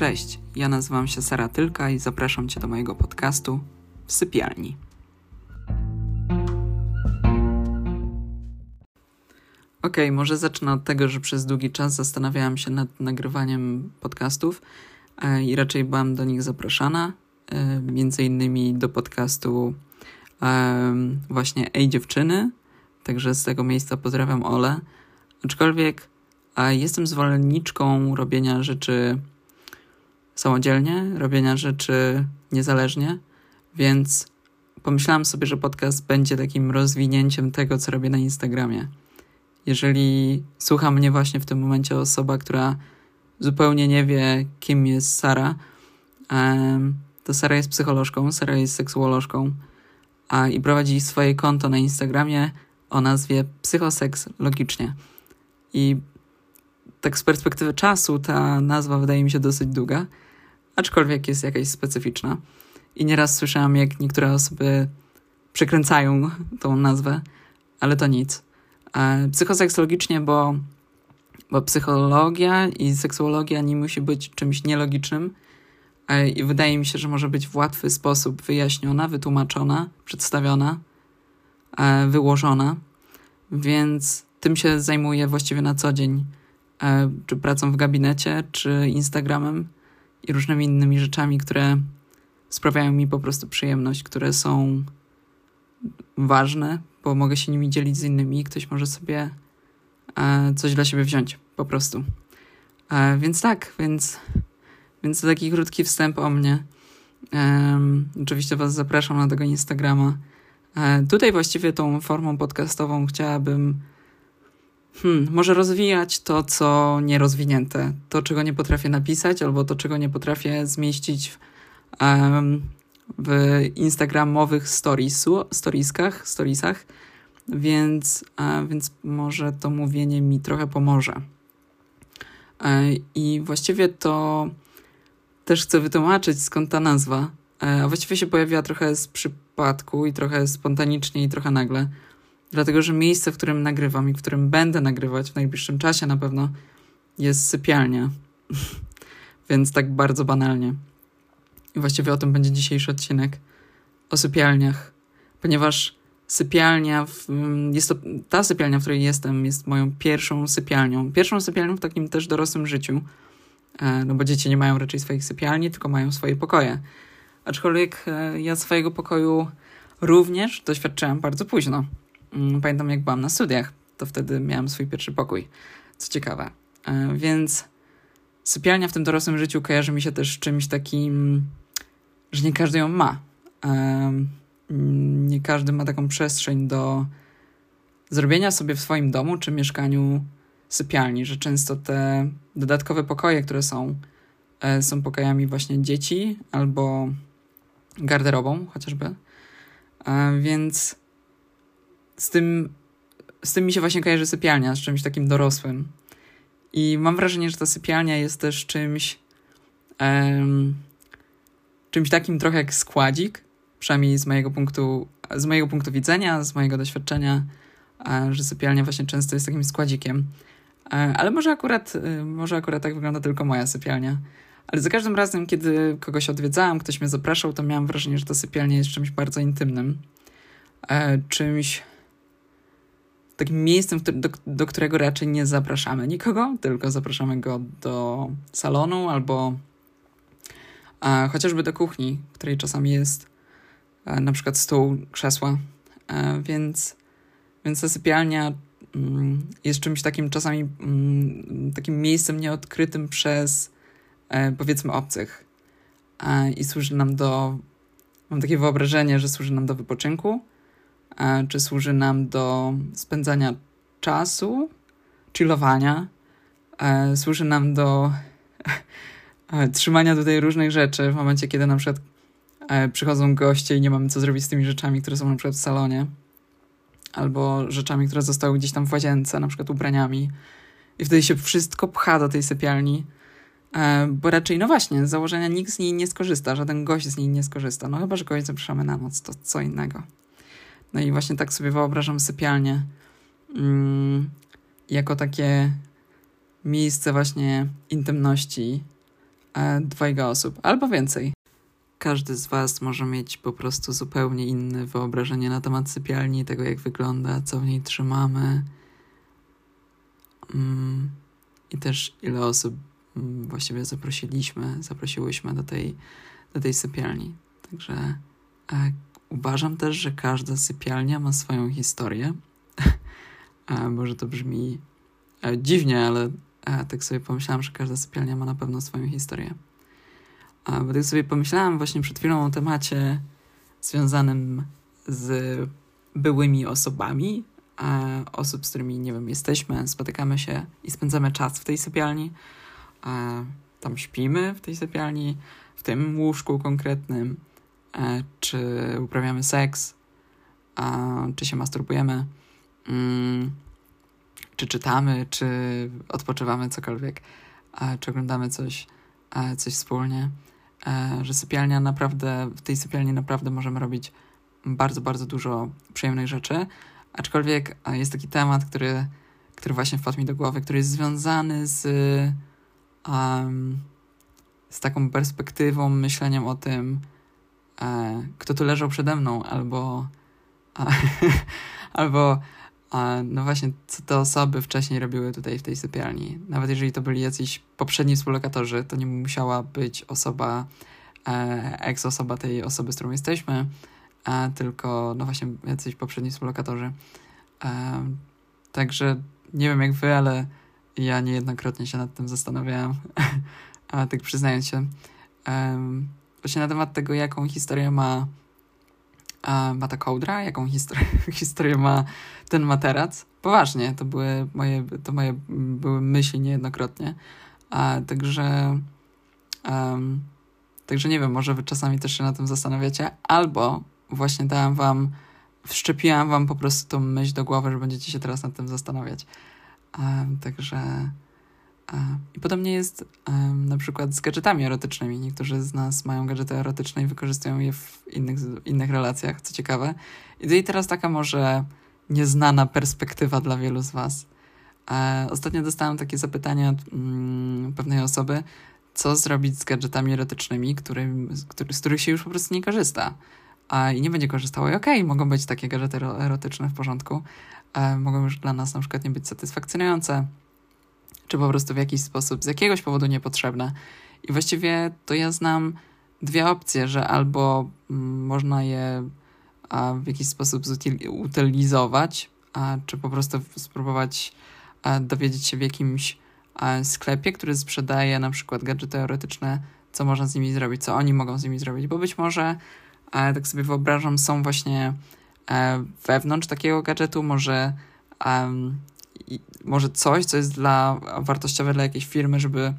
Cześć, ja nazywam się Sara Tylka i zapraszam Cię do mojego podcastu w sypialni. Ok, może zacznę od tego, że przez długi czas zastanawiałam się nad nagrywaniem podcastów e, i raczej byłam do nich zapraszana, e, między innymi do podcastu właśnie Ej Dziewczyny, także z tego miejsca pozdrawiam Ole, aczkolwiek jestem zwolenniczką robienia rzeczy samodzielnie, robienia rzeczy niezależnie, więc pomyślałam sobie, że podcast będzie takim rozwinięciem tego, co robię na Instagramie. Jeżeli słucha mnie właśnie w tym momencie osoba, która zupełnie nie wie, kim jest Sara, to Sara jest psycholożką, Sara jest seksuolożką a i prowadzi swoje konto na Instagramie o nazwie Psychoseks Logicznie. I tak z perspektywy czasu ta nazwa wydaje mi się dosyć długa, aczkolwiek jest jakaś specyficzna. I nieraz słyszałam, jak niektóre osoby przekręcają tą nazwę, ale to nic. E, psychoseksologicznie, bo, bo psychologia i seksuologia nie musi być czymś nielogicznym e, i wydaje mi się, że może być w łatwy sposób wyjaśniona, wytłumaczona, przedstawiona, e, wyłożona, więc tym się zajmuję właściwie na co dzień, czy pracą w gabinecie, czy Instagramem i różnymi innymi rzeczami, które sprawiają mi po prostu przyjemność, które są ważne, bo mogę się nimi dzielić z innymi i ktoś może sobie e, coś dla siebie wziąć po prostu. E, więc tak, więc, więc to taki krótki wstęp o mnie. E, oczywiście Was zapraszam na tego Instagrama. E, tutaj właściwie tą formą podcastową chciałabym hmm, może rozwijać to, co nierozwinięte, to, czego nie potrafię napisać, albo to, czego nie potrafię zmieścić w, um, w instagramowych storiesu, storieskach, storiesach, więc, a, więc może to mówienie mi trochę pomoże. E, I właściwie to też chcę wytłumaczyć, skąd ta nazwa. E, a właściwie się pojawiła trochę z przypadku i trochę spontanicznie i trochę nagle dlatego że miejsce, w którym nagrywam i w którym będę nagrywać w najbliższym czasie na pewno jest sypialnia. Więc tak bardzo banalnie. I właściwie o tym będzie dzisiejszy odcinek. O sypialniach. Ponieważ sypialnia, w, jest to, ta sypialnia, w której jestem, jest moją pierwszą sypialnią. Pierwszą sypialnią w takim też dorosłym życiu. E, no bo dzieci nie mają raczej swoich sypialni, tylko mają swoje pokoje. Aczkolwiek e, ja swojego pokoju również doświadczyłem bardzo późno. Mm, pamiętam, jak byłam na studiach, to wtedy miałam swój pierwszy pokój. Co ciekawe. E, więc sypialnia w tym dorosłym życiu kojarzy mi się też czymś takim, że nie każdy ją ma. E, nie każdy ma taką przestrzeń do zrobienia sobie w swoim domu czy mieszkaniu sypialni, że często te dodatkowe pokoje, które są, e, są pokojami właśnie dzieci albo garderobą chociażby. Więc z tym, z tym mi się właśnie kojarzy sypialnia, z czymś takim dorosłym. I mam wrażenie, że ta sypialnia jest też czymś, um, czymś takim trochę jak składzik, przynajmniej z mojego punktu, z mojego punktu widzenia, z mojego doświadczenia, że sypialnia właśnie często jest takim składzikiem. E, ale może akurat, y, może akurat tak wygląda tylko moja sypialnia. Ale za każdym razem, kiedy kogoś odwiedzałam, ktoś mnie zapraszał, to miałam wrażenie, że ta sypialnia jest czymś bardzo intymnym. E, czymś, takim miejscem, do, do którego raczej nie zapraszamy nikogo, tylko zapraszamy go do salonu albo a, chociażby do kuchni, w której czasami jest a, na przykład stół, krzesła. A, więc, więc ta sypialnia mm, jest czymś takim czasami mm, takim miejscem nieodkrytym przez e, powiedzmy obcych. I służy nam do, mam takie wyobrażenie, że służy nam do wypoczynku, czy służy nam do spędzania czasu, chillowania, e, służy nam do e, trzymania tutaj różnych rzeczy w momencie, kiedy na przykład e, przychodzą goście i nie mamy co zrobić z tymi rzeczami, które są na przykład w salonie, albo rzeczami, które zostały gdzieś tam w łazience, na przykład ubraniami. I wtedy się wszystko pcha do tej sypialni, bo raczej, no właśnie, z założenia nikt z niej nie skorzysta, żaden gość z niej nie skorzysta. No chyba, że kogoś zapraszamy na noc, to co innego. No i właśnie tak sobie wyobrażam sypialnię mm, jako takie miejsce właśnie intymności, e, dwojga osób albo więcej. Każdy z Was może mieć po prostu zupełnie inne wyobrażenie na temat sypialni, tego jak wygląda, co w niej trzymamy. Mm, I też ile osób mm, właściwie zaprosiliśmy, zaprosiłyśmy do tej, do tej sypialni. Także e, uważam też, że każda sypialnia ma swoją historię. e, może to brzmi e, dziwnie, ale e, tak sobie pomyślałam, że każda sypialnia ma na pewno swoją historię. Bo tak sobie pomyślałam właśnie przed chwilą o temacie związanym z byłymi osobami, osób, z którymi, nie wiem, jesteśmy, spotykamy się i spędzamy czas w tej sypialni, tam śpimy w tej sypialni, w tym łóżku konkretnym, czy uprawiamy seks, czy się masturbujemy, mm, czy czytamy, czy odpoczywamy? Cokolwiek, czy oglądamy coś, a, coś wspólnie. E, że sypialnia naprawdę, w tej sypialni naprawdę możemy robić bardzo, bardzo dużo przyjemnych rzeczy. Aczkolwiek e, jest taki temat, który, który właśnie wpadł mi do głowy, który jest związany z, um, z taką perspektywą, myśleniem o tym, e, kto tu leżał przede mną, albo, a, albo a, no właśnie, co te osoby wcześniej robiły tutaj w tej sypialni. Nawet jeżeli to byli jacyś poprzedni współlokatorzy, to nie musiała być osoba, e, ex-osoba tej osoby, z którą jesteśmy, e, tylko no właśnie jacyś poprzedni współlokatorzy. E, także nie wiem jak wy, ale ja niejednokrotnie się nad tym zastanawiałam, a tak przyznając się. E, właśnie na temat tego, jaką historię ma ma ta kołdra, jaką historię, historię ma ten materac. Poważnie, to były moje, to moje były myśli niejednokrotnie. A, także, także nie wiem, może wy czasami też się na tym zastanawiacie, albo właśnie dałam wam, wszczepiłam wam po prostu tą myśl do głowy, że będziecie się teraz nad tym zastanawiać. Także i podobnie jest um, na przykład z gadżetami erotycznymi. Niektórzy z nas mają gadżety erotyczne i wykorzystują je w innych, innych relacjach, co ciekawe. I teraz taka może nieznana perspektywa dla wielu z Was. E, ostatnio dostałem takie zapytania od mm, pewnej osoby, co zrobić z gadżetami erotycznymi, którym, z, który, z których się już po prostu nie korzysta. A, I nie będzie korzystało. I okej, okay, mogą być takie gadżety erotyczne w porządku. E, mogą już dla nas na przykład nie być satysfakcjonujące czy po prostu w jakiś sposób z jakiegoś powodu niepotrzebne. I właściwie to ja znam dwie opcje, że albo mm, można je w jakiś sposób zutylizować, a, czy po prostu spróbować dowiedzieć się w jakimś sklepie, który sprzedaje na przykład gadżety teoretyczne, co można z nimi zrobić, co oni mogą z nimi zrobić, bo być może, tak sobie wyobrażam, są właśnie e, wewnątrz takiego gadżetu, może może coś, co jest dla, wartościowe dla jakiejś firmy, żeby,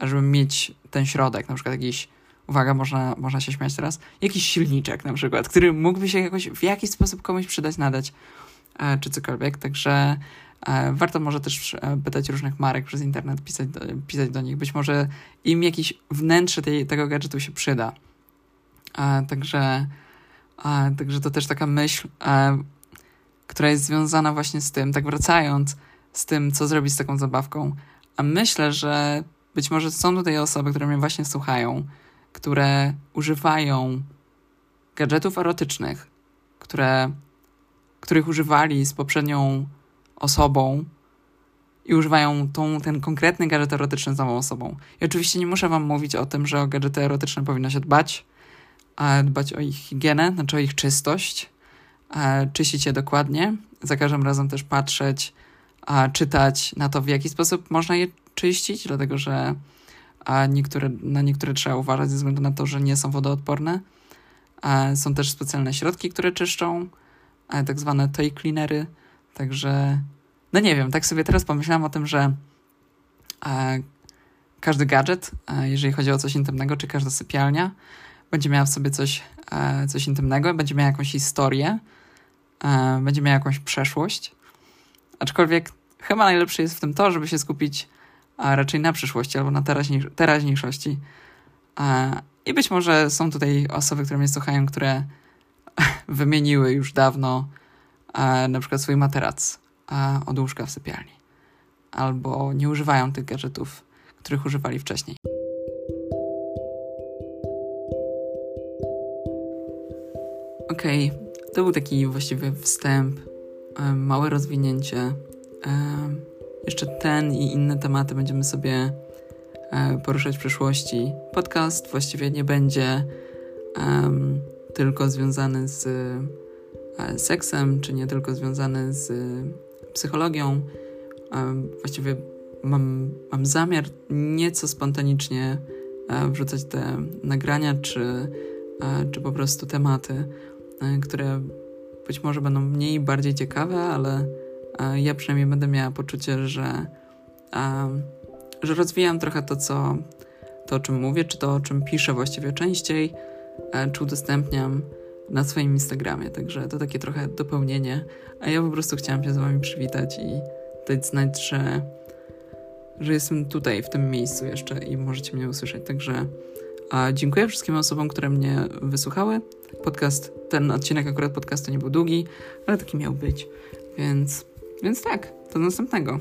żeby mieć ten środek, na przykład jakiś, uwaga, można, można się śmiać teraz, jakiś silniczek na przykład, który mógłby się jakoś, w jakiś sposób komuś przydać, nadać, e, czy cokolwiek, także e, warto może też e, pytać różnych marek przez internet, pisać do, pisać do nich, być może im jakiś wnętrze tej, tego gadżetu się przyda. Także, także to też taka myśl, która jest związana właśnie z tym, tak wracając, z tym, co zrobić z taką zabawką. A myślę, że być może są tutaj osoby, które mnie właśnie słuchają, które używają gadżetów erotycznych, które, których używali z poprzednią osobą i używają tą, ten konkretny gadżet erotyczny z nową osobą. I oczywiście nie muszę wam mówić o tym, że o gadżety erotyczne powinno się dbać, a dbać o ich higienę, znaczy o ich czystość, czyścić je dokładnie, za każdym razem też patrzeć, czytać na to, w jaki sposób można je czyścić, dlatego że niektóre, na niektóre trzeba uważać ze względu na to, że nie są wodoodporne. A są też specjalne środki, które czyszczą, tak zwane toy cleanery, także no nie wiem, tak sobie teraz pomyślałam o tym, że każdy gadżet, jeżeli chodzi o coś intymnego, czy każda sypialnia, będzie miała w sobie coś, coś intymnego, będzie miała jakąś historię, E, będzie miał jakąś przeszłość. Aczkolwiek chyba najlepsze jest w tym to, żeby się skupić e, raczej na przyszłości albo na teraźniejszości. E, I być może są tutaj osoby, które mnie słuchają, które wymieniły już dawno na przykład swój materac od łóżka w sypialni. Albo nie używają tych gadżetów, których używali wcześniej. Okej, okay, to był taki właściwie wstęp, małe rozwinięcie. Jeszcze ten i inne tematy będziemy sobie e, poruszać w przyszłości. Podcast właściwie nie będzie tylko związany z e, seksem, czy nie tylko związany z psychologią. Właściwie mam, mam zamiar nieco spontanicznie e, wrzucać te nagrania, czy, czy po prostu tematy, które być może będą mniej bardziej ciekawe, ale ja przynajmniej będę miała poczucie, że, że rozwijam trochę to, co, to, o czym mówię, czy to, o czym piszę właściwie częściej, czy udostępniam na swoim Instagramie. Także to takie trochę dopełnienie. A ja po prostu chciałam się z Wami przywitać i dać znać, że, że jestem tutaj, w tym miejscu jeszcze i możecie mnie usłyszeć. Także dziękuję wszystkim osobom, które mnie wysłuchały. Podcast, ten odcinek akurat podcastu nie był długi, ale taki miał być. Więc, więc tak, do następnego.